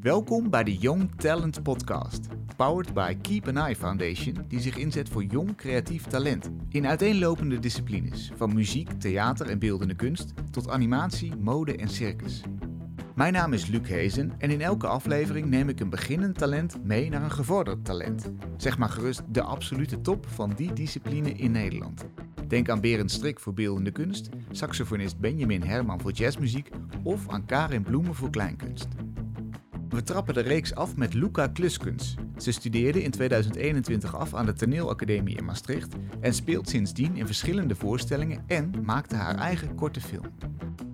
Welkom bij de Young Talent Podcast, powered by Keep an Eye Foundation, die zich inzet voor jong creatief talent in uiteenlopende disciplines, van muziek, theater en beeldende kunst tot animatie, mode en circus. Mijn naam is Luc Hezen en in elke aflevering neem ik een beginnend talent mee naar een gevorderd talent. Zeg maar gerust de absolute top van die discipline in Nederland. Denk aan Berend Strik voor beeldende kunst, saxofonist Benjamin Herman voor jazzmuziek of aan Karin Bloemen voor kleinkunst. We trappen de reeks af met Luca Kluskens. Ze studeerde in 2021 af aan de Toneelacademie in Maastricht en speelt sindsdien in verschillende voorstellingen en maakte haar eigen korte film.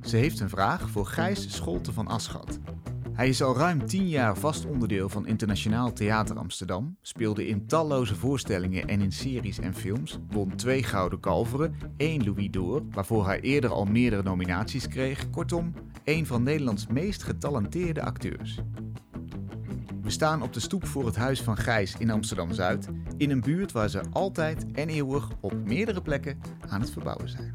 Ze heeft een vraag voor Gijs Scholte van Aschat. Hij is al ruim tien jaar vast onderdeel van Internationaal Theater Amsterdam, speelde in talloze voorstellingen en in series en films, won twee Gouden Kalveren, één Louis d'Or, waarvoor hij eerder al meerdere nominaties kreeg. Kortom, een van Nederlands meest getalenteerde acteurs. We staan op de stoep voor het huis van Gijs in Amsterdam-Zuid, in een buurt waar ze altijd en eeuwig op meerdere plekken aan het verbouwen zijn.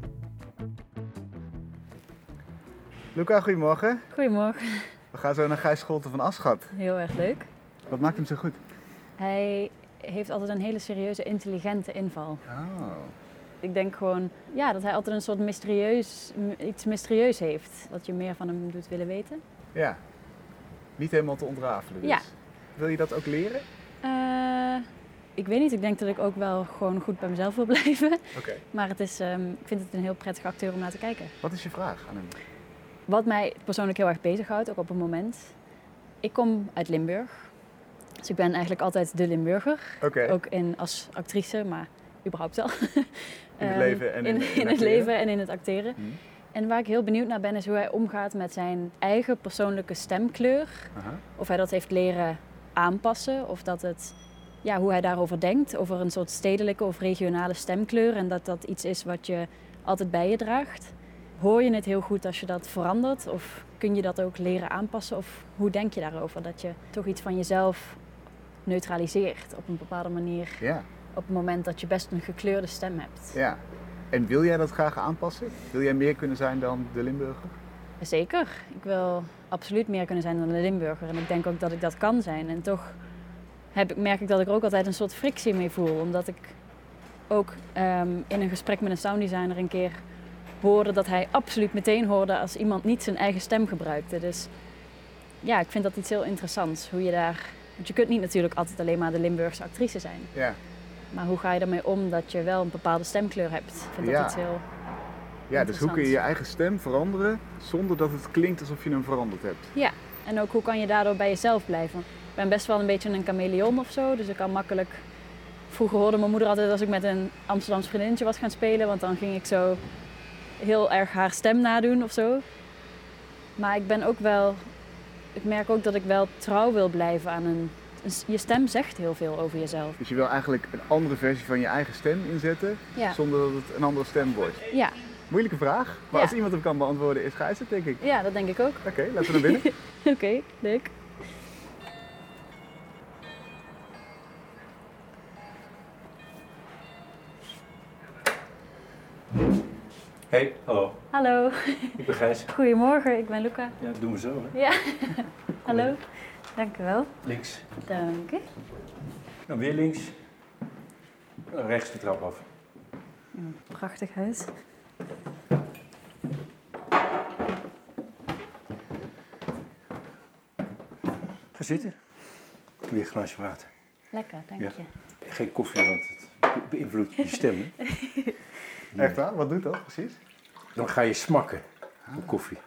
Luca, goedemorgen. Goedemorgen. We gaan zo naar Gijs Scholte van Aschat. Heel erg leuk. Wat maakt hem zo goed? Hij heeft altijd een hele serieuze, intelligente inval. Oh. Ik denk gewoon ja, dat hij altijd een soort mysterieus, iets mysterieus heeft. Wat je meer van hem doet willen weten. Ja. Niet helemaal te ontrafelen dus. Ja. Wil je dat ook leren? Eh, ik weet niet, ik denk dat ik ook wel gewoon goed bij mezelf wil blijven. Oké. Maar het is, ehm, ik vind het een heel prettige acteur om naar te kijken. Wat is je vraag aan hem? Wat mij persoonlijk heel erg bezighoudt, ook op het moment. Ik kom uit Limburg. Dus ik ben eigenlijk altijd de Limburger. Ook in, als actrice, maar überhaupt wel. In het Ehm, leven en in- in in het acteren? leven en in het acteren. Hm. En waar ik heel benieuwd naar ben, is hoe hij omgaat met zijn eigen persoonlijke stemkleur. Of hij dat heeft leren aanpassen, of dat het, ja, hoe hij daarover denkt, over een soort stedelijke of regionale stemkleur. En dat dat iets is wat je altijd bij je draagt. Hoor je het heel goed als je dat verandert? Of kun je dat ook leren aanpassen? Of hoe denk je daarover? Dat je toch iets van jezelf neutraliseert op een bepaalde manier. Ja. Op het moment dat je best een gekleurde stem hebt. ja. En wil jij dat graag aanpassen? Wil jij meer kunnen zijn dan de Limburger? Zeker. Ik wil absoluut meer kunnen zijn dan een Limburger. En ik denk ook dat ik dat kan zijn. En toch heb ik, merk ik dat ik er ook altijd een soort frictie mee voel. Omdat ik ook ehm, in een gesprek met een sounddesigner een keer hoorde dat hij absoluut meteen hoorde als iemand niet zijn eigen stem gebruikte. Dus ja, ik vind dat iets heel interessants. Hoe je daar. Want je kunt niet natuurlijk altijd alleen maar de Limburgse actrice zijn. Ja. Maar hoe ga je ermee om dat je wel een bepaalde stemkleur hebt? Ik vind Ja. dat iets heel. Ja, dus hoe kun je je eigen stem veranderen zonder dat het klinkt alsof je hem veranderd hebt? Ja, en ook hoe kan je daardoor bij jezelf blijven? Ik ben best wel een beetje een chameleon of zo, dus ik kan makkelijk... Vroeger hoorde mijn moeder altijd als ik met een Amsterdams vriendinnetje was gaan spelen, want dan ging ik zo heel erg haar stem nadoen of zo. Maar ik ben ook wel... Ik merk ook dat ik wel trouw wil blijven aan een... een- Je stem zegt heel veel over jezelf. Dus je wil eigenlijk een andere versie van je eigen stem inzetten Ja, zonder dat het een andere stem wordt. ja, Moeilijke vraag, maar Ja. als iemand hem kan beantwoorden is Gijs het, denk ik. ja dat denk ik ook. Oké, laten we naar binnen. Oké, leuk. Hey, hallo. Hallo, Ik ben Gijs. goedemorgen, ik ben Luca. Ja, dat doen we zo, hè. Ja, hallo. Dank u wel. Links. Dank u. Dan weer links. Dan rechts de trap af. Een prachtig huis. Ga zitten. Weer een glaasje water. Lekker, dank Ja. je. Geen koffie, want het be- beïnvloedt je stem. Echt waar? Wat doet dat precies? Dan ga je smakken op koffie.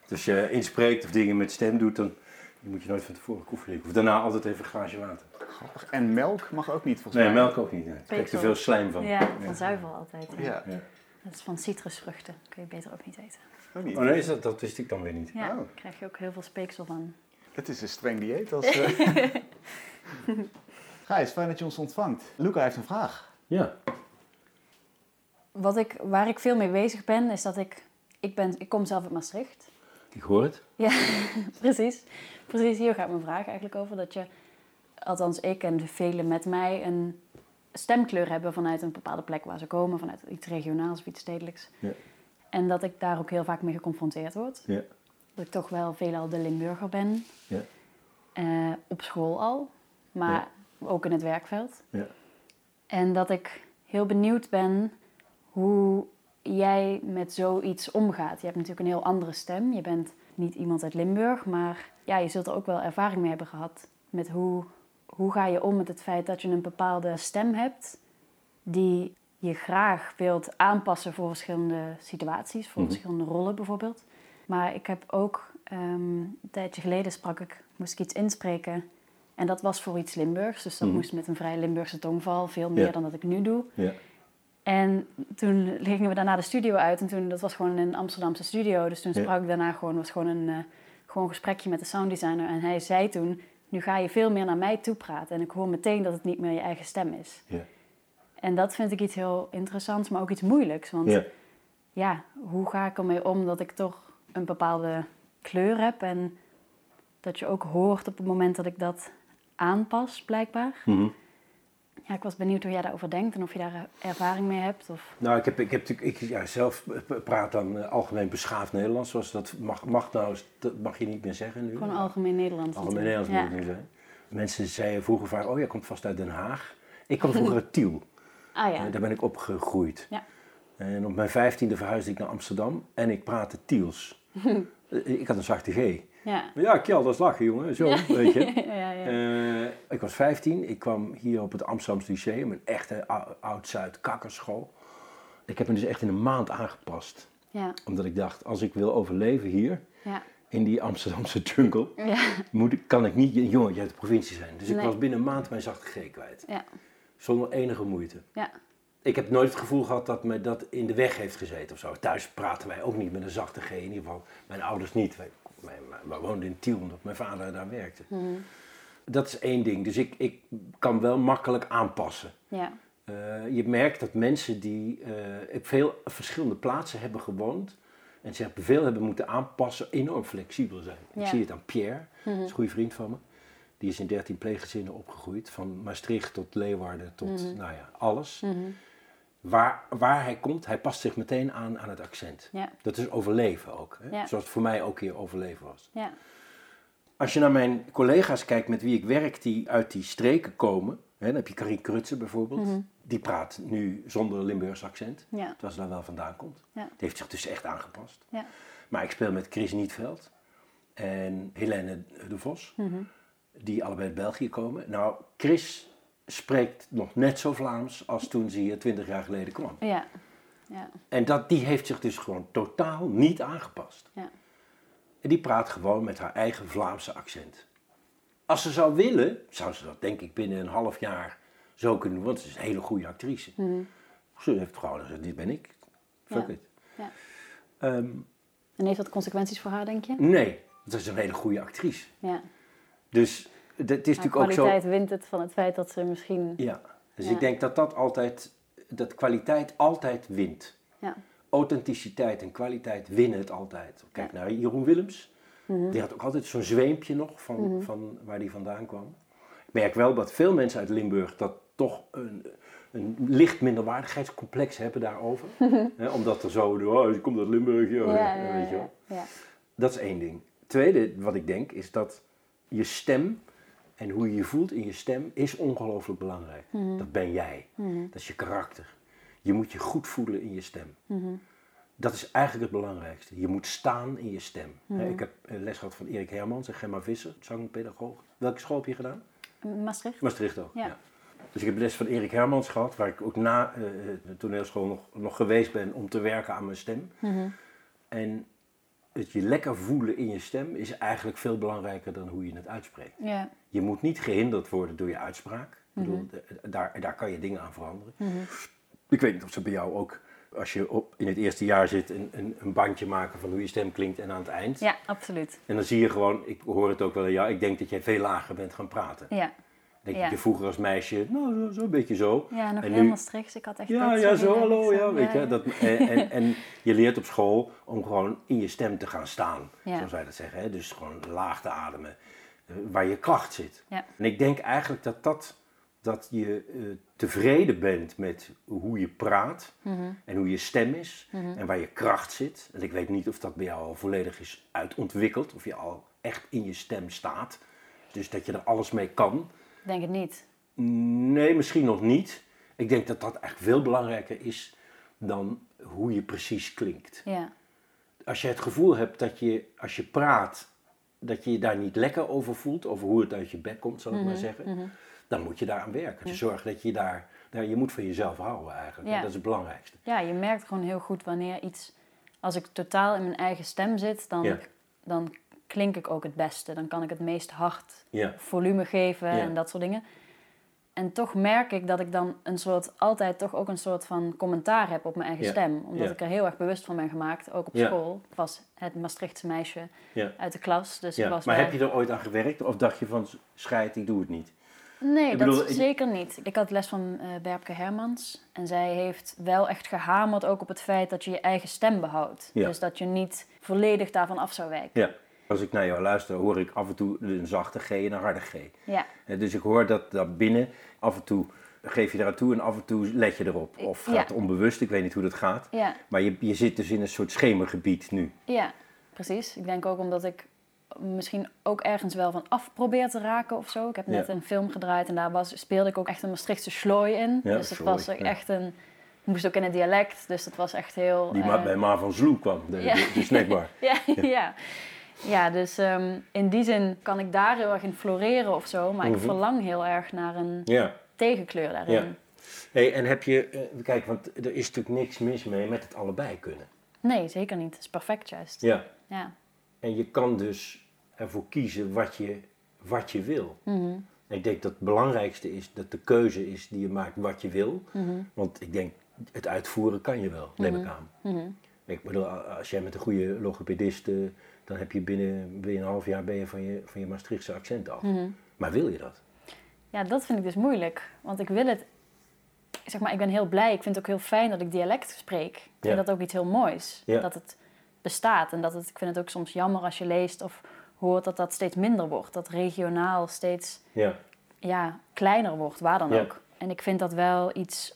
Dus als je inspreekt of dingen met stem doet, dan moet je nooit van tevoren koffie drinken. Of daarna altijd even een glaasje water. Grappig. En melk mag ook niet volgens Nee, mij. melk ook niet. Nee. Daar krijg je te Peksel. veel slijm van. Ja, van zuivel altijd. Ja. Dat is van citrusvruchten. Kun je beter ook niet eten. ook niet. Oh nee, is dat, dat wist ik dan weer niet. Ja, Oh. daar krijg je ook heel veel speeksel van. Het is een streng dieet. Als, eh, Gijs, fijn dat je ons ontvangt. Luca heeft een vraag. Ja. Wat ik, waar ik veel mee bezig ben, is dat ik... Ik, ben, ik kom zelf uit Maastricht. Ik hoor het. Ja, precies. Precies, hier gaat mijn vraag eigenlijk over. Dat je, althans ik en de velen met mij, een stemkleur hebben vanuit een bepaalde plek waar ze komen, vanuit iets regionaals of iets stedelijks. Ja. En dat ik daar ook heel vaak mee geconfronteerd word. Ja. Dat ik toch wel veelal de Limburger ben. Ja. Eh, op school al, maar ook in het werkveld. Ja. En dat ik heel benieuwd ben hoe jij met zoiets omgaat. Je hebt natuurlijk een heel andere stem. Je bent niet iemand uit Limburg, maar ja, je zult er ook wel ervaring mee hebben gehad met hoe, hoe ga je om met het feit dat je een bepaalde stem hebt die je graag wilt aanpassen voor verschillende situaties, voor Mhm. verschillende rollen bijvoorbeeld. Maar ik heb ook ehm, een tijdje geleden sprak ik, moest ik iets inspreken en dat was voor iets Limburgs, dus dat Mhm. moest met een vrij Limburgse tongval, veel meer Ja. dan dat ik nu doe. Ja. En toen gingen we daarna de studio uit. En toen, dat was gewoon een Amsterdamse studio. Dus toen sprak ik daarna gewoon, was gewoon een, eh, gewoon een gesprekje met de sounddesigner. En hij zei toen, nu ga je veel meer naar mij toe praten. En ik hoor meteen dat het niet meer je eigen stem is. Ja. En dat vind ik iets heel interessants, maar ook iets moeilijks. Want ja, Ja. hoe ga ik ermee om dat ik toch een bepaalde kleur heb. En dat je ook hoort op het moment dat ik dat aanpas, blijkbaar. Mhm. Ja, ik was benieuwd hoe jij daarover denkt en of je daar ervaring mee hebt. Of... Nou, ik heb, ik heb natuurlijk, ik ja, zelf praat dan eh, algemeen beschaafd Nederlands, zoals dat mag, mag nou, dat mag je niet meer zeggen nu. Gewoon algemeen Nederlands. Algemeen. Nederlands moet het nu zijn. Mensen zeiden vroeger vaak, oh jij komt vast uit Den Haag. Ik kwam vroeger uit Tiel. Ah ja. Eh, daar ben ik opgegroeid. Ja. En op mijn vijftiende verhuisde ik naar Amsterdam en ik praatte Tiels. Eh, ik had een zachte G. Ja. Ja, Kjell, dat is lachen, jongen. Zo, weet je. ja, ja. Eh, ik was 15, ik kwam hier op het Amsterdamse Lyceum, een echte ou- oud-Zuid kakkerschool. Ik heb me dus echt in een maand aangepast. ja, Omdat ik dacht, als ik wil overleven hier, ja, in die Amsterdamse jungle, ja, moet kan ik niet een jongetje uit de provincie zijn. Dus ik was binnen een maand mijn zachte G kwijt. ja, Zonder enige moeite. ja, Ik heb nooit het gevoel gehad dat me dat in de weg heeft gezeten of zo. Thuis praten wij ook niet met een zachte G, in ieder geval mijn ouders niet. Wij, wij, wij woonden in Tiel omdat mijn vader daar werkte. Mhm. Dat is één ding. Dus ik, ik kan wel makkelijk aanpassen. ja, Eh, je merkt dat mensen die eh, op veel verschillende plaatsen hebben gewoond en zich veel hebben moeten aanpassen, enorm flexibel zijn. Ik zie het aan Pierre, dat Mhm. is een goede vriend van me. Die is in 13 pleeggezinnen opgegroeid, van Maastricht tot Leeuwarden tot, Mhm. nou ja, alles. Mhm. Waar, waar hij komt, hij past zich meteen aan aan het accent. ja, Dat is overleven ook, hè? Ja. zoals het voor mij ook hier overleven was. ja, Als je naar mijn collega's kijkt met wie ik werk die uit die streken komen, hè, dan heb je Karin Krutse bijvoorbeeld, Mhm. die praat nu zonder Limburgs accent, terwijl ze daar wel vandaan komt. Die heeft zich dus echt aangepast. ja, Maar ik speel met Chris Nietveld en Helene de Vos, Mhm. die allebei uit België komen. Nou, Chris spreekt nog net zo Vlaams als toen ze hier twintig jaar geleden kwam. ja, ja, En dat, die heeft zich dus gewoon totaal niet aangepast. ja, En die praat gewoon met haar eigen Vlaamse accent. Als ze zou willen, zou ze dat denk ik binnen een half jaar zo kunnen doen. Want ze is een hele goede actrice. Mhm. Ze heeft gewoon gezegd, dit ben ik. Fuck Ja. it. Ja. Ehm, En heeft dat consequenties voor haar, denk je? nee, dat is een hele goede actrice. Ja. Dus het is Maar natuurlijk ook zo... kwaliteit wint het van het feit dat ze misschien... Ja, dus Ja. ik denk dat dat altijd, dat kwaliteit altijd wint. Ja. Authenticiteit en kwaliteit winnen het altijd. Kijk naar Jeroen Willems. Mhm. Die had ook altijd zo'n zweempje nog van, van waar die vandaan kwam. Ik merk wel dat veel mensen uit Limburg dat toch een, een licht minderwaardigheidscomplex hebben daarover. Omdat er zo, oh, je komt uit Limburg, joh, Ja, weet je wel. ja. Dat is één ding. Tweede wat ik denk is dat je stem en hoe je je voelt in je stem is ongelooflijk belangrijk. Mhm. Dat ben jij. Dat is je karakter. Je moet je goed voelen in je stem. Mhm. Dat is eigenlijk het belangrijkste. Je moet staan in je stem. Mhm. Ik heb eh, les gehad van Erik Hermans en Gemma Visser, zangpedagoog. Welke school heb je gedaan? Maastricht? Maastricht ook. Ja. Dus ik heb les van Erik Hermans gehad, waar ik ook na eh, de toneelschool nog, nog geweest ben om te werken aan mijn stem. Mhm. En het je lekker voelen in je stem is eigenlijk veel belangrijker dan hoe je het uitspreekt. Ja. Je moet niet gehinderd worden door je uitspraak. Ik bedoel, Mhm. daar, daar kan je dingen aan veranderen. Mhm. Ik weet niet of ze bij jou ook, als je op, in het eerste jaar zit, een, een, een bandje maken van hoe je stem klinkt en aan het eind. ja, absoluut. En dan zie je gewoon, ik hoor het ook wel, ja, ik denk dat jij veel lager bent gaan praten. Ja, Denk Ja. je vroeger als meisje, nou, zo- zo'n beetje zo. ja nog En heel nu-. Ik had echt Ja, ja, zo, hallo, ja, zo- weet je. ja. Dat, en, en, en je leert op school om gewoon in je stem te gaan staan, Ja. zoals wij dat zeggen. Hè? Dus gewoon laag te ademen, eh, waar je kracht zit. Ja. En ik denk eigenlijk dat dat dat je eh, tevreden bent met hoe je praat Mhm. en hoe je stem is en waar je kracht zit. En ik weet niet of dat bij jou al volledig is uitontwikkeld, of je al echt in je stem staat. Dus dat je er alles mee kan. Denk het niet. Nee, misschien nog niet. Ik denk dat dat eigenlijk veel belangrijker is dan hoe je precies klinkt. Ja. Als je het gevoel hebt dat je, als je praat, dat je je daar niet lekker over voelt, over hoe het uit je bek komt, zal ik Mhm, maar zeggen, dan moet je daaraan werken. Dus zorg dat je daar, daar, je moet van jezelf houden eigenlijk. Ja. Dat is het belangrijkste. ja, je merkt gewoon heel goed wanneer iets... Als ik totaal in mijn eigen stem zit, dan, Ja. dan klink ik ook het beste. Dan kan ik het meest hard Ja. volume geven Ja. en dat soort dingen. En toch merk ik dat ik dan een soort, altijd toch ook een soort van commentaar heb op mijn eigen Ja. stem. Omdat ik er heel erg bewust van ben gemaakt, ook op school. Ik was het Maastrichtse meisje uit de klas. Dus ik was Maar heb je er ooit aan gewerkt of dacht je van scheid, ik doe het niet? Nee, Ik dat bedoel, zeker niet. Ik had les van Berbke Hermans. En zij heeft wel echt gehamerd ook op het feit dat je je eigen stem behoudt. Dus dat je niet volledig daarvan af zou wijken. Als ik naar jou luister, hoor ik af en toe een zachte G en een harde G. Ja, Dus ik hoor dat daar binnen af en toe geef je eraan toe en af en toe let je erop. Of gaat Ja. het onbewust, ik weet niet hoe dat gaat. ja, Maar je, je zit dus in een soort schemergebied nu. ja, precies. Ik denk ook omdat ik misschien ook ergens wel van af probeer te raken of zo. Ik heb net Ja. een film gedraaid en daar was, speelde ik ook echt een Maastrichtse slooi in. Ja, dus dat was echt een... Ik moest ook in het dialect, dus dat was echt heel... Die maar bij Ma van Zloe kwam, de, Ja. de, de snackbar. Ja, ja. dus ehm, in die zin kan ik daar heel erg in floreren of zo. Maar ik Mhm. verlang heel erg naar een Ja. tegenkleur daarin. Ja. Hey, en heb je, eh, kijk, want er is natuurlijk niks mis mee met het allebei kunnen. Nee, zeker niet. Het is perfect juist. Ja. Ja. En je kan dus ervoor kiezen wat je, wat je wil. Mhm. Ik denk dat het belangrijkste is dat de keuze is die je maakt wat je wil. Mhm. Want ik denk, het uitvoeren kan je wel, neem ik aan. Ik bedoel, als jij met een goede logopedist, eh, dan heb je binnen, binnen een half jaar ben je van je, van je Maastrichtse accent af. Mhm. Maar wil je dat? ja, dat vind ik dus moeilijk. Want ik wil het... Zeg maar, ik ben heel blij. Ik vind het ook heel fijn dat ik dialect spreek. Ik vind dat ook iets heel moois. Ja. Dat het bestaat. En dat het, ik vind het ook soms jammer als je leest of hoort dat dat steeds minder wordt. Dat regionaal steeds Ja, ja, kleiner wordt, waar dan ook. En ik vind dat wel iets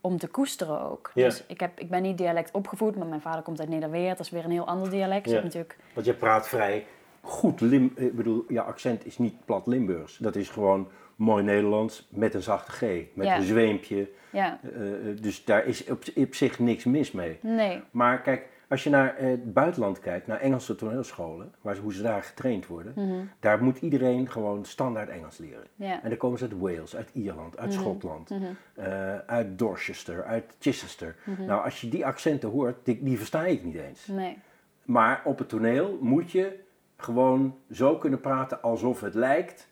om te koesteren ook. Ja. Dus ik, heb, ik ben niet dialect opgevoed, maar mijn vader komt uit Nederweert. Dat is weer een heel ander dialect. Ja. natuurlijk, want je praat vrij goed Lim... Ik bedoel, je accent is niet plat Limburgs. Dat is gewoon mooi Nederlands met een zachte G. Met Ja. een zweempje. ja, Eh, eh, dus daar is op, op zich niks mis mee. nee. Maar kijk, als je naar eh, het buitenland kijkt, naar Engelse toneelscholen, waar, ze- hoe ze daar getraind worden, Mhm. daar moet iedereen gewoon standaard Engels leren. En dan komen ze uit Wales, uit Ierland, uit Schotland, eh, uit Dorchester, uit Chichester. Nou, als je die accenten hoort, die, die versta ik niet eens. Nee. Maar op het toneel moet je gewoon zo kunnen praten alsof het lijkt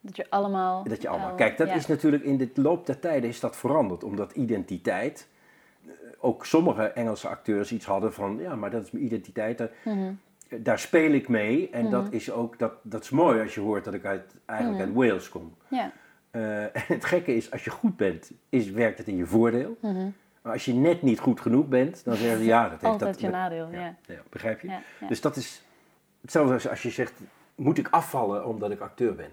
Dat je allemaal... dat je allemaal. Kijk, dat ja. is natuurlijk in de loop der tijden is dat veranderd, omdat identiteit. Ook sommige Engelse acteurs iets hadden van, ja, maar dat is mijn identiteit. Daar, Mhm. daar speel ik mee. En dat is ook, dat, dat is mooi als je hoort dat ik uit, eigenlijk Mhm. uit Wales kom. Ja. Eh, en het gekke is, als je goed bent, is, werkt het in je voordeel. Mhm. Maar als je net niet goed genoeg bent, dan zeggen ze, ja, dat heeft Altijd dat... je nadeel, ja. ja, begrijp je? Dus dat is hetzelfde als als je zegt, moet ik afvallen omdat ik acteur ben?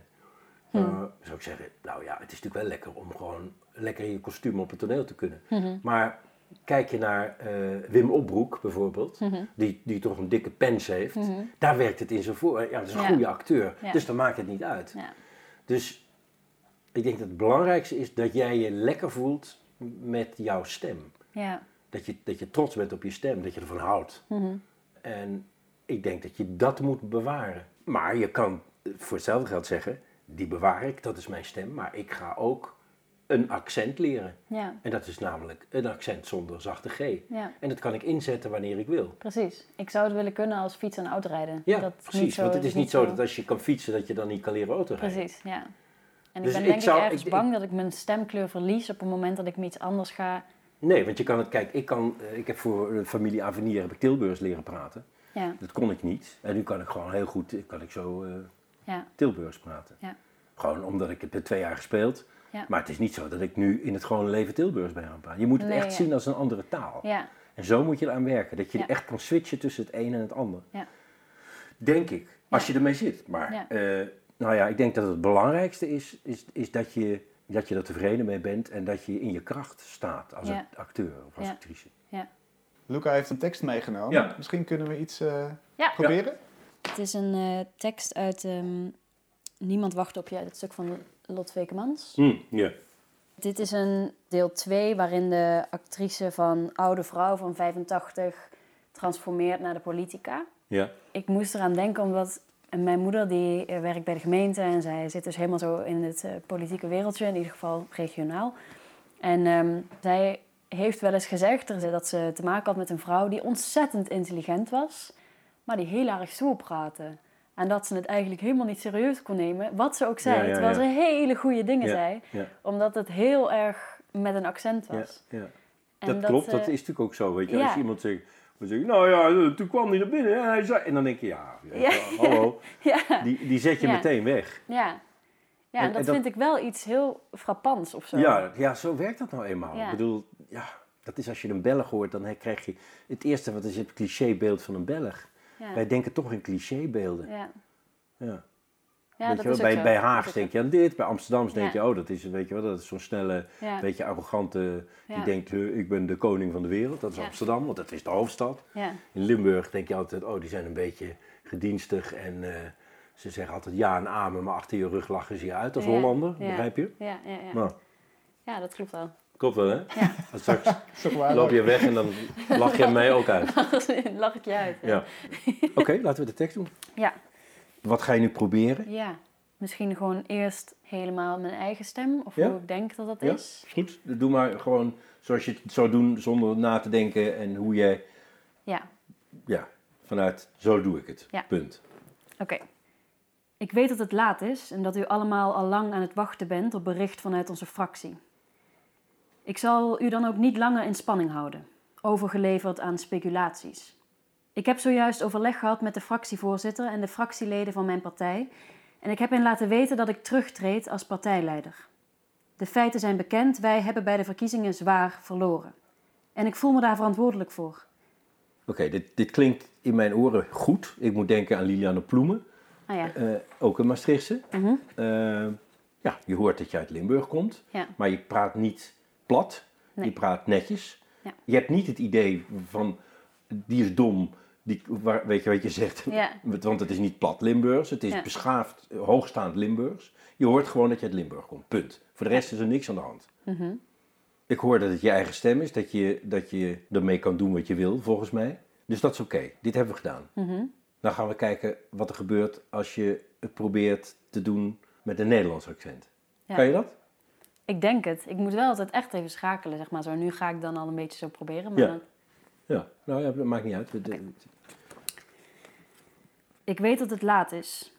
Eh, zou ik zeggen, nou ja, het is natuurlijk wel lekker om gewoon lekker in je kostuum op het toneel te kunnen. Mhm. Maar kijk je naar eh, Wim Opbroek bijvoorbeeld, Mhm. die, die toch een dikke pens heeft, daar werkt het in zijn voor. Ja, dat is een Ja. goede acteur, Ja. dus dan maakt het niet uit. Ja. Dus ik denk dat het belangrijkste is dat jij je lekker voelt met jouw stem. Ja. Dat je, dat je trots bent op je stem, dat je ervan houdt. Mhm. En ik denk dat je dat moet bewaren. Maar je kan voor hetzelfde geld zeggen, die bewaar ik, dat is mijn stem. Maar ik ga ook een accent leren. Ja. En dat is namelijk een accent zonder zachte G. Ja. En dat kan ik inzetten wanneer ik wil. Precies. Ik zou het willen kunnen als fiets- en autorijden. Ja, Dat precies. zo- Want het is niet zo dat als je kan fietsen, dat je dan niet kan leren autorijden. Precies, ja. En Dus ik ben ik denk zou- ik ergens ik- bang dat ik mijn stemkleur verlies op het moment dat ik me iets anders ga. Nee, want je kan het, kijk, ik, kan, eh, ik heb voor familie Avenir heb ik Tilburgs leren praten. Ja, Dat kon ik niet. En nu kan ik gewoon heel goed, kan ik zo eh, ja, Tilburgs praten. Ja. Gewoon omdat ik het twee jaar gespeeld. Ja. Maar het is niet zo dat ik nu in het gewone leven Tilburgs ben gaan praten. Je moet het Nee, echt ja. zien als een andere taal. ja, En zo moet je eraan werken. Dat je Ja. echt kan switchen tussen het een en het ander. Ja. Denk ik. Als Ja. je ermee zit. Maar Ja. eh, nou ja, ik denk dat het belangrijkste is, is, is dat je dat je er tevreden mee bent en dat je in je kracht staat als Ja. acteur of als Ja. actrice. Luca heeft een tekst meegenomen. Ja. Misschien kunnen we iets eh, Ja. proberen? Het is een eh, tekst uit ehm, Niemand wacht op je, het stuk van Lot Wekemans. Hm, ja. Dit is een deel 2 waarin de actrice van oude vrouw van 85 transformeert naar de politica. Ja. Ik moest eraan denken omdat mijn moeder die eh, werkt bij de gemeente en zij zit dus helemaal zo in het eh, politieke wereldje, in ieder geval regionaal. En ehm, zij heeft wel eens gezegd dat ze te maken had met een vrouw die ontzettend intelligent was, maar die heel erg zo praatte. En dat ze het eigenlijk helemaal niet serieus kon nemen, wat ze ook zei. Ja, ja, terwijl ze hele goede dingen zei, omdat het heel erg met een accent was. ja. En Dat, klopt, dat eh, is natuurlijk ook zo. Weet je, als iemand zegt, dan zeg je, nou ja, toen kwam hij naar binnen en hij zei... En dan denk je, ja, hallo, die, die zet je meteen weg. ja. ja En- en dat, en dat- vind ik wel iets heel frappants of zo. Ja, ja, zo werkt dat nou eenmaal. Ja. Ik bedoel, ja, dat is als je een Belg hoort, dan krijg je... Het eerste wat is, het clichébeeld van een Belg. Ja. Wij denken toch in clichébeelden. ja. Ja. Ja, weet dat je wel, is ook bij, bij Haags denk je aan dit, bij Amsterdams denk je, oh, dat is, weet je wel, dat is zo'n snelle, beetje arrogante, die denkt, ik ben de koning van de wereld. Dat is. Amsterdam, want dat is de hoofdstad. ja, In Limburg denk je altijd, oh, die zijn een beetje gedienstig en eh, ze zeggen altijd ja en amen, maar achter je rug lachen ze je uit als Hollander, begrijp je? ja, ja, ja. Nou, ja, dat klopt wel. Klopt wel, hè? Ja. En straks loop je weg en dan lach je mij ook uit. Lach ik je uit. hè? Ja. Oké, laten we de tekst doen. ja. Wat ga je nu proberen? Ja. Misschien gewoon eerst helemaal mijn eigen stem, of Ja? hoe ik denk dat dat Ja? is. Is goed. Doe maar gewoon zoals je het zou doen, zonder na te denken en hoe jij, Ja, ja, vanuit zo doe ik het. Ja. Punt. oké. Ik weet dat het laat is en dat u allemaal al lang aan het wachten bent op bericht vanuit onze fractie. Ik zal u dan ook niet langer in spanning houden, overgeleverd aan speculaties. Ik heb zojuist overleg gehad met de fractievoorzitter en de fractieleden van mijn partij en ik heb hen laten weten dat ik terugtreed als partijleider. De feiten zijn bekend, wij hebben bij de verkiezingen zwaar verloren. En ik voel me daar verantwoordelijk voor. Oké, dit, dit klinkt in mijn oren goed. Ik moet denken aan Liliane Ploemen, Ah ja, eh, ook een Maastrichtse. Eh, ja, je hoort dat je uit Limburg komt, ja, maar je praat niet plat, Nee. je praat netjes. Ja. Je hebt niet het idee van, die is dom, die, waar, weet je wat je zegt? ja, Want het is niet plat Limburgs, het is Ja. beschaafd, eh, hoogstaand Limburgs. Je hoort gewoon dat je uit Limburg komt, punt. Voor de rest is er niks aan de hand. mhm. Ik hoor dat het je eigen stem is, dat je, dat je ermee kan doen wat je wil, volgens mij. Dus dat is oké, dit hebben we gedaan. Mhm. Dan gaan we kijken wat er gebeurt als je het probeert te doen met een Nederlands accent. Ja. Kan je dat? Ik denk het. Ik moet wel altijd echt even schakelen, zeg maar zo. Nu ga ik dan al een beetje zo proberen. Maar Ja. dan- Ja, nou ja, dat maakt niet uit. Ik weet dat het laat is.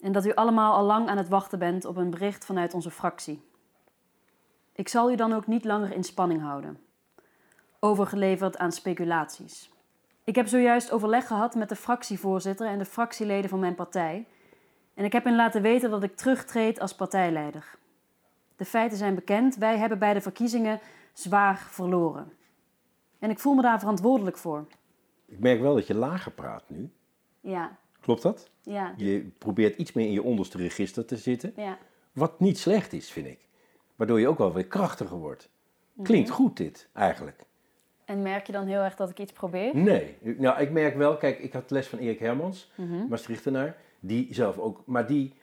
En dat u allemaal al lang aan het wachten bent op een bericht vanuit onze fractie. Ik zal u dan ook niet langer in spanning houden. Overgeleverd aan speculaties. Ik heb zojuist overleg gehad met de fractievoorzitter en de fractieleden van mijn partij. En ik heb hen laten weten dat ik terugtreed als partijleider. De feiten zijn bekend. Wij hebben bij de verkiezingen zwaar verloren. En ik voel me daar verantwoordelijk voor. Ik merk wel dat je lager praat nu. Ja, Klopt dat? ja, Je probeert iets meer in je onderste register te zitten. ja. Wat niet slecht is, vind ik. Waardoor je ook wel weer krachtiger wordt. Klinkt goed dit, eigenlijk. En merk je dan heel erg dat ik iets probeer? Nee. Nou, ik merk wel, kijk, ik had les van Erik Hermans, Mhm. Maastrichtenaar. Die zelf ook, maar die,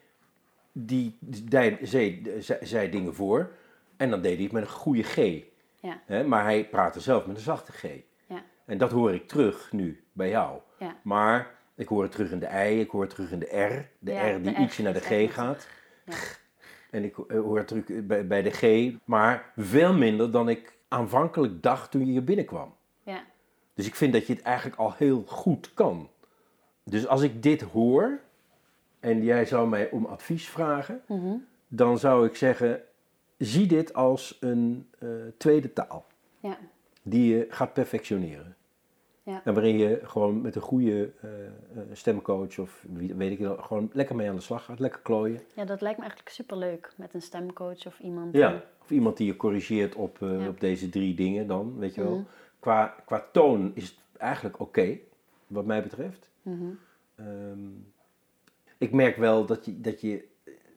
die, die zei, zei, dingen voor. En dan deed hij het met een goede G. Ja. Maar hij praatte zelf met een zachte G. Ja. En dat hoor ik terug nu bij jou. Ja. Maar ik hoor het terug in de I, ik hoor het terug in de R. De R die de ietsje naar de G gaat. Ja. En ik hoor het terug bij, bij de G, maar veel minder dan ik aanvankelijk dacht toen je hier binnenkwam. Ja. Dus ik vind dat je het eigenlijk al heel goed kan. Dus als ik dit hoor en jij zou mij om advies vragen, Mhm. dan zou ik zeggen: zie dit als een eh, tweede taal Ja. die je gaat perfectioneren. Ja. En waarin je gewoon met een goede eh, eh, stemcoach of wie, weet ik wel, gewoon lekker mee aan de slag gaat, lekker klooien. ja, dat lijkt me eigenlijk superleuk met een stemcoach of iemand. Ja. die- Of iemand die je corrigeert op, Ja. op deze drie dingen dan, weet je wel. Mhm. Qua, qua toon is het eigenlijk oké, wat mij betreft. Mhm. Ehm, ik merk wel dat je, dat je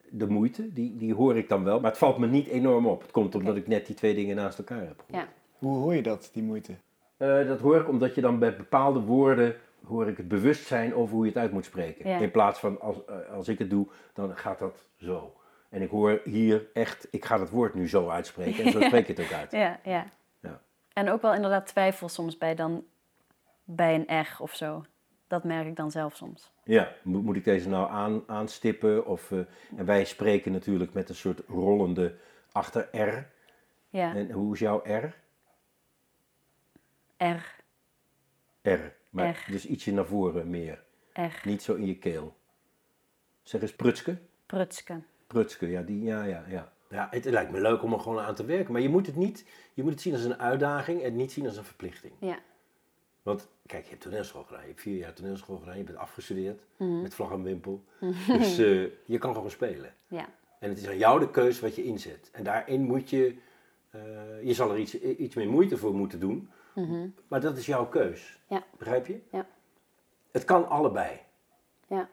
de moeite, die, die hoor ik dan wel. Maar het valt me niet enorm op. Het komt omdat ik net die twee dingen naast elkaar heb gehoord. Ja. Hoe hoor je dat, die moeite? Eh, dat hoor ik omdat je dan bij bepaalde woorden hoor ik het bewustzijn over hoe je het uit moet spreken. Ja. In plaats van als, eh, als ik het doe, dan gaat dat zo. En ik hoor hier echt, ik ga het woord nu zo uitspreken en zo spreek ik het ook uit. Ja, ja. Ja. En ook wel inderdaad twijfel soms bij, dan, bij een R of zo. Dat merk ik dan zelf soms. Ja, moet, ik deze nou aan, aanstippen? Of, eh, en wij spreken natuurlijk met een soort rollende achter R. Ja, En hoe is jouw R? R, R. Maar R. dus ietsje naar voren meer. R, Niet zo in je keel. Zeg eens prutske. prutske. Prutske, ja, die, ja, ja, ja. Ja, het, lijkt me leuk om er gewoon aan te werken. Maar je moet het niet, je moet het zien als een uitdaging en niet zien als een verplichting. Ja, Want kijk, je hebt toneelschool gedaan. Je hebt vier jaar toneelschool gedaan. Je bent afgestudeerd Mhm. met vlag en wimpel. Dus eh, je kan gewoon spelen. ja, En het is aan jou de keus wat je inzet. En daarin moet je, eh, je zal er iets, iets meer moeite voor moeten doen. Mhm. Maar dat is jouw keus. Ja. Begrijp je? Ja. Het kan allebei. ja,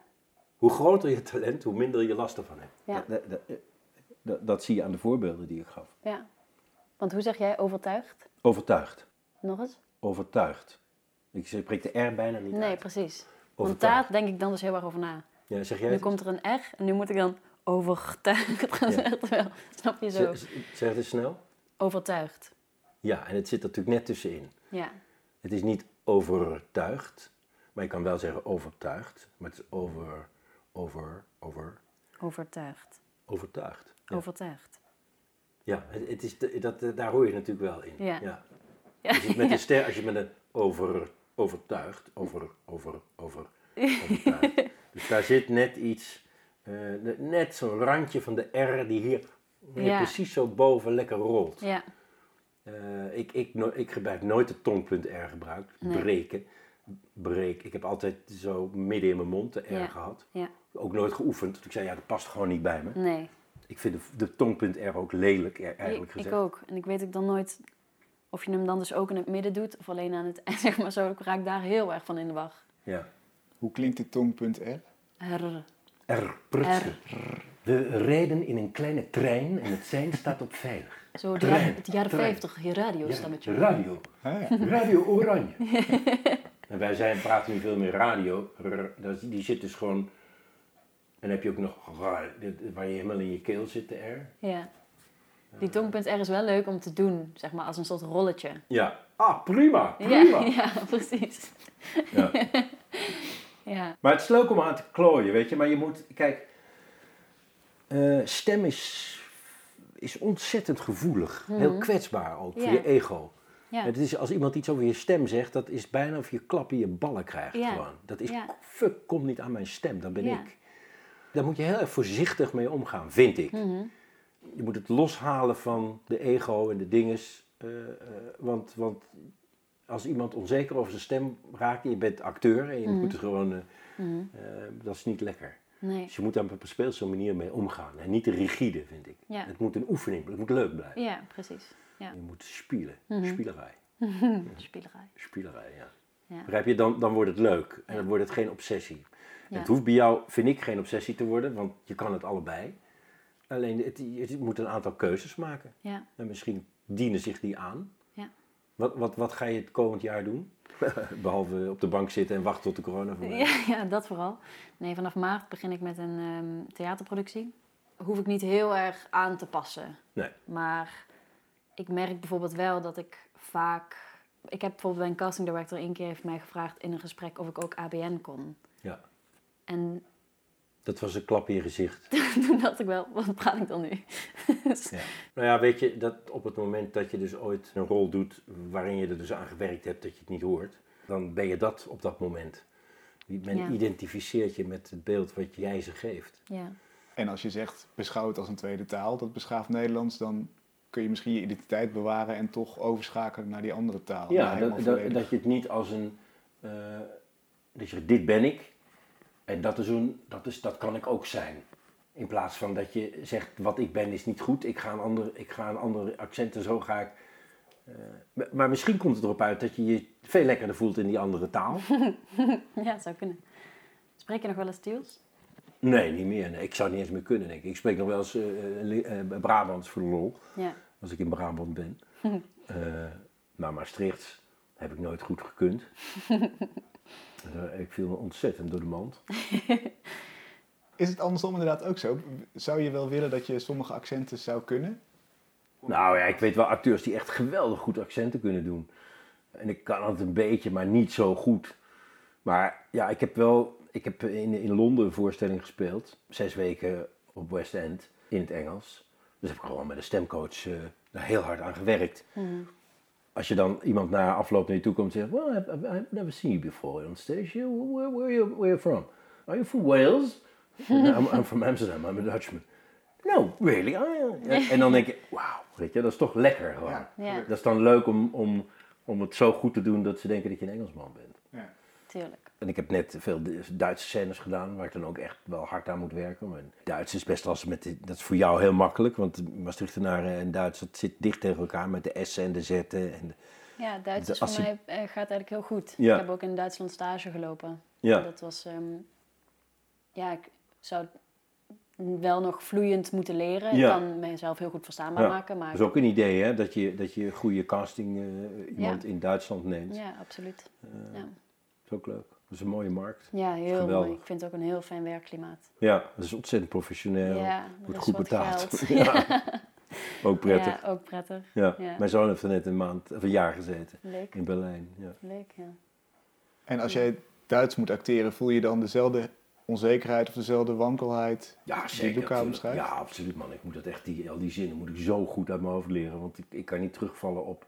Hoe groter je talent, hoe minder je last ervan hebt. Ja. Dat, dat, dat, dat zie je aan de voorbeelden die ik gaf. ja. Want hoe zeg jij overtuigd? Overtuigd. Nog eens? Overtuigd. Ik spreek de R bijna niet Nee, uit. precies. Want Overtuigd. daar denk ik dan dus heel erg over na. Ja, zeg jij Nu het komt er een R en nu moet ik dan overtuigd gaan Ja. zeggen. Snap je zo? Zeg, het eens snel. Overtuigd. Ja, en het zit er natuurlijk net tussenin. Ja, Het is niet overtuigd, maar je kan wel zeggen overtuigd. Maar het is over, over, over, overtuigd. overtuigd. Ja, Overtuigd. ja het, het is, dat, daar hoor je natuurlijk wel in. Ja. Ja. Ja, Als je met een ster, als je met een over, overtuigd, over, over, over, overtuigd. Dus daar zit net iets, eh, ne- net zo'n randje van de R die hier, Ja. precies zo boven lekker rolt. ja, Eh, ik, ik, no- ik eigenlijk nooit het tongpunt R gebruikt. Nee. Breken. Breek. Ik heb altijd zo midden in mijn mond de R Ja. gehad. ja. Ook nooit geoefend. Ik zei, ja, dat past gewoon niet bij me. Nee. Ik vind de, de tongpunt R ook lelijk, e- eigenlijk ik, gezegd. ik ook. En ik weet ook dan nooit of je hem dan dus ook in het midden doet of alleen aan het eind. Zeg maar zo, ik raak daar heel erg van in de wacht. Ja. Hoe klinkt de tongpunt R? R. R. Prutsen. We rijden in een kleine trein en het sein staat op veilig. Zo, de Trein, jaren, het jaren trein. 50, je radio Ja, stemmetje. radio. Ah, ja. Radio Oranje. en wij zijn, praten nu veel meer radio. R, die zit dus gewoon... En dan heb je ook nog waar je helemaal in je keel zit, de R. Ja. Die tongpunt R is wel leuk om te doen, zeg maar, als een soort rolletje. Ja. Ah, prima, prima. ja, precies. Ja. Ja, Maar het is leuk om aan te klooien, weet je. Maar je moet, kijk, eh, stem is, is ontzettend gevoelig. Heel kwetsbaar ook, voor je ego. ja. Het is, als iemand iets over je stem zegt, dat is bijna of je klap in je ballen krijgt Ja. gewoon. Dat is, Ja. fuck, komt niet aan mijn stem, dat ben ik. Daar moet je heel erg voorzichtig mee omgaan, vind ik. Mhm. Je moet het loshalen van de ego en de dinges. eh, eh, want, want als iemand onzeker over zijn stem raakt, je bent acteur en je Mhm. moet gewoon, eh, eh, dat is niet lekker. Nee. Dus je moet daar op een speelse manier mee omgaan. En niet te rigide, vind ik. Ja. Het moet een oefening, het moet leuk blijven. Ja, precies. Ja. Je moet spelen, Mhm. spielerij. Spielerij. Spielerij, ja. Ja. Begrijp je? Dan, dan wordt het leuk. En dan wordt het geen obsessie. Het hoeft bij jou, vind ik, geen obsessie te worden, want je kan het allebei. Alleen, het, je moet een aantal keuzes maken. Ja. En misschien dienen zich die aan. Ja. Wat, wat, wat ga je het komend jaar doen? Behalve op de bank zitten en wachten tot de corona voorbij. Ja, ja, dat vooral. Nee, vanaf maart begin ik met een ehm, theaterproductie. Hoef ik niet heel erg aan te passen. Nee. Maar ik merk bijvoorbeeld wel dat ik vaak... Ik heb bijvoorbeeld bij een casting director één keer heeft mij gevraagd in een gesprek of ik ook ABN kon. Ja. En Dat was een klap in je gezicht. toen dacht ik wel, wat praat ik dan nu? Dus- Ja. Nou ja, weet je, dat op het moment dat je dus ooit een rol doet waarin je er dus aan gewerkt hebt dat je het niet hoort, dan ben je dat op dat moment. Men Ja. identificeert je met het beeld wat jij ze geeft. ja. En als je zegt beschouwd als een tweede taal, dat beschaafd Nederlands, dan kun je misschien je identiteit bewaren en toch overschakelen naar die andere taal. Ja, dat, dat, dat je het niet als een. eh, dat je dit ben ik. En dat, is een, dat, is, dat kan ik ook zijn. In plaats van dat je zegt, wat ik ben is niet goed. Ik ga een ander, ik ga een ander accent en zo ga ik. eh, maar- misschien komt het erop uit dat je je veel lekkerder voelt in die andere taal. ja, zou kunnen. Spreek je nog wel eens Tiels? Nee, niet meer. Nee. Ik zou niet eens meer kunnen, denk ik. Ik spreek nog wel eens uh, Brabants voor de lol. Ja. Als ik in Brabant ben. maar Maastricht heb ik nooit goed gekund. ik viel ontzettend door de mand. Is het andersom inderdaad ook zo? Zou je wel willen dat je sommige accenten zou kunnen? Nou ja, ik weet wel acteurs die echt geweldig goed accenten kunnen doen. En ik kan het een beetje, maar niet zo goed. Maar ja, ik heb wel ik heb in, in Londen een voorstelling gespeeld. Zes weken op West End in het Engels. Dus heb ik gewoon met een stemcoach uh, daar heel hard aan gewerkt. Mm. Als je dan iemand na afloop naar je toe komt en zegt... Well, I've, I've never seen you before on stage. Where, where, are, you, where are you from? Are you from Wales? I'm, I'm, from Amsterdam. I'm a Dutchman. No, really? Oh, yeah. En dan denk je, wauw, weet je, dat is toch lekker gewoon. Ja. Ja. Dat is dan leuk om, om, om het zo goed te doen dat ze denken dat je een Engelsman bent. Ja. Tuurlijk. En ik heb net veel Duitse scènes gedaan, waar ik dan ook echt wel hard aan moet werken. Maar Duits is best als met de, dat is voor jou heel makkelijk, want Maastrichtenaren en Duits dat zit dicht tegen elkaar met de S'en en de Z'en. En de, ja, Duits is voor mij uh, gaat eigenlijk heel goed. Ja. Ik heb ook in Duitsland stage gelopen. Ja. Dat was, um, ja, ik zou wel nog vloeiend moeten leren. Ja. Ik kan mezelf heel goed verstaanbaar Ja. maken. Maar Dat is ook een idee, hè? Dat je, dat je goede casting uh, iemand in Duitsland neemt. Ja, absoluut. Uh, Ja. Dat is ook leuk. Dat is een mooie markt. Ja, heel mooi. Ik vind het ook een heel fijn werkklimaat. Ja, dat is ontzettend professioneel. ja, wordt is goed betaald. geld. Ja. ook prettig. Ja, ook prettig. Ja. Ja. Mijn zoon heeft er net een maand of een jaar gezeten Leuk, in Berlijn. Ja. leuk, ja. En als jij Duits moet acteren, voel je dan dezelfde onzekerheid of dezelfde wankelheid Ja, die zeker. Luca absoluut. beschrijft? Ja, absoluut man. Ik moet dat echt, die, al die zinnen moet ik zo goed uit mijn hoofd leren. Want ik, ik kan niet terugvallen op,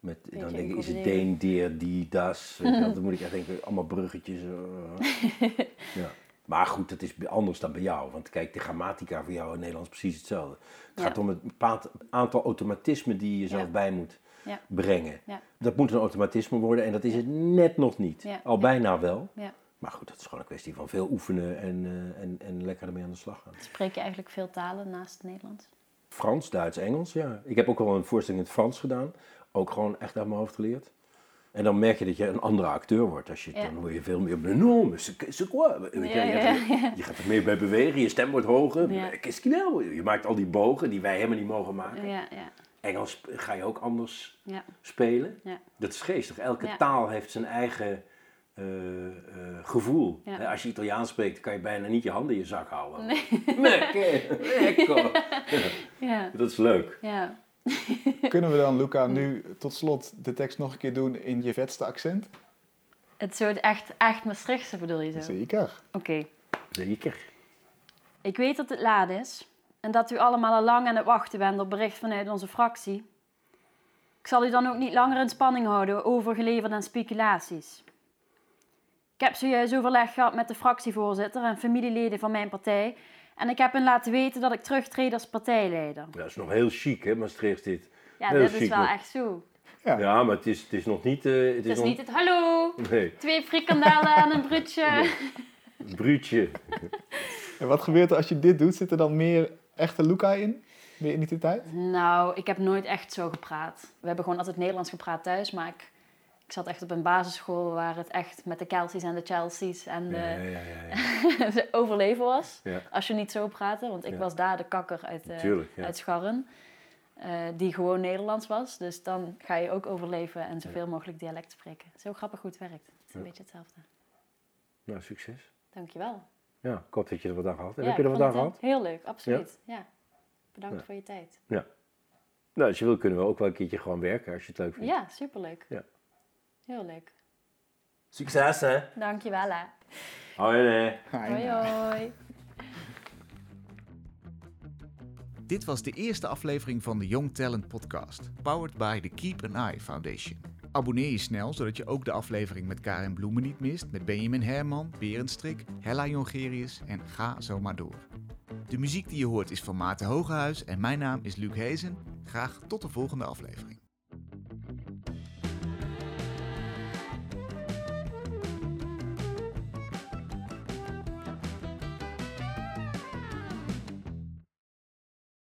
met, dan denk ik, is het deen, deer, die, das. Weet je wel. Dan moet ik echt denken, allemaal bruggetjes. eh. ja. Maar goed, het is anders dan bij jou. Want kijk, de grammatica voor jou in het Nederlands is precies hetzelfde. Het Ja. gaat om het bepaald aantal automatismen die je jezelf Ja. bij moet Ja. brengen. Dat moet een automatisme worden en dat is het net nog niet. Al bijna wel. Ja. Maar goed, dat is gewoon een kwestie van veel oefenen en, eh, en, en lekker ermee aan de slag gaan. Spreek je eigenlijk veel talen naast het Nederlands? Frans, Duits, Engels, ja. Ik heb ook wel een voorstelling in het Frans gedaan. Ook gewoon echt uit mijn hoofd geleerd. En dan merk je dat je een andere acteur wordt. Als je, Ja. Dan word je veel meer... Weet je, gaat- er meer bij bewegen, je stem wordt hoger. Ja. A? Je maakt al die bogen die wij helemaal niet mogen maken. Ja, ja, Engels ga je ook anders ja. spelen. Ja. Dat is geestig. Elke taal heeft zijn eigen eh, eh, gevoel. Als je Italiaans spreekt, kan je bijna niet je handen in je zak houden. Nee. Lekker, lekker. Ja, Dat is leuk. ja. Kunnen we dan, Luca, nu tot slot de tekst nog een keer doen in je vetste accent? Het soort echt, echt Maastrichtse bedoel je zo? Zeker. Oké. Zeker. Ik weet dat het laat is en dat u allemaal al lang aan het wachten bent op bericht vanuit onze fractie. Ik zal u dan ook niet langer in spanning houden over geleverd en speculaties. Ik heb zojuist overleg gehad met de fractievoorzitter en familieleden van mijn partij en ik heb hen laten weten dat ik terugtreed als partijleider. Ja, dat is nog heel chic, hè, Maastricht dit. Ja, Heel dit is wel nog. echt zo. Ja. Ja, maar het is, het is nog niet... eh, het, Het is is nog... niet het hallo, Nee, twee frikandellen en een broodje. een bruutje. En wat gebeurt er als je dit doet? Zit er dan meer echte Luca in? Meer identiteit? Nou, ik heb nooit echt zo gepraat. We hebben gewoon altijd Nederlands gepraat thuis, maar ik, ik zat echt op een basisschool waar het echt met de Kelsies en de Chelsea's en de, Ja, ja, ja, ja. overleven was. Ja. Als je niet zo praatte, want ik Ja. was daar de kakker uit, eh, Tuurlijk, ja. uit Scharren. eh, die gewoon Nederlands was. Dus dan ga je ook overleven en zoveel mogelijk dialect spreken. Heel grappig hoe het werkt. Het is een Ja. beetje hetzelfde. Nou, succes. Dankjewel. Ja, ik hoop dat je er wat aan gehad hebt. Ja, Heb je er wat aan het, gehad? eh, Heel leuk, absoluut. Ja. Bedankt Ja. voor je tijd. Nou, als je wil kunnen we ook wel een keertje gewoon werken als je het leuk vindt. Ja, superleuk. Ja. Heel leuk. Succes, hè? Dankjewel hè. Hoi, nee. Hoi hoi. Dit was de eerste aflevering van de Young Talent Podcast, powered by the Keep an Eye Foundation. Abonneer je snel, zodat je ook de aflevering met Karin Bloemen niet mist, met Benjamin Herman, Berendstrik, Hella Jongerius en ga zo maar door. De muziek die je hoort is van Maarten Hogehuis en mijn naam is Luc Hezen. Graag tot de volgende aflevering.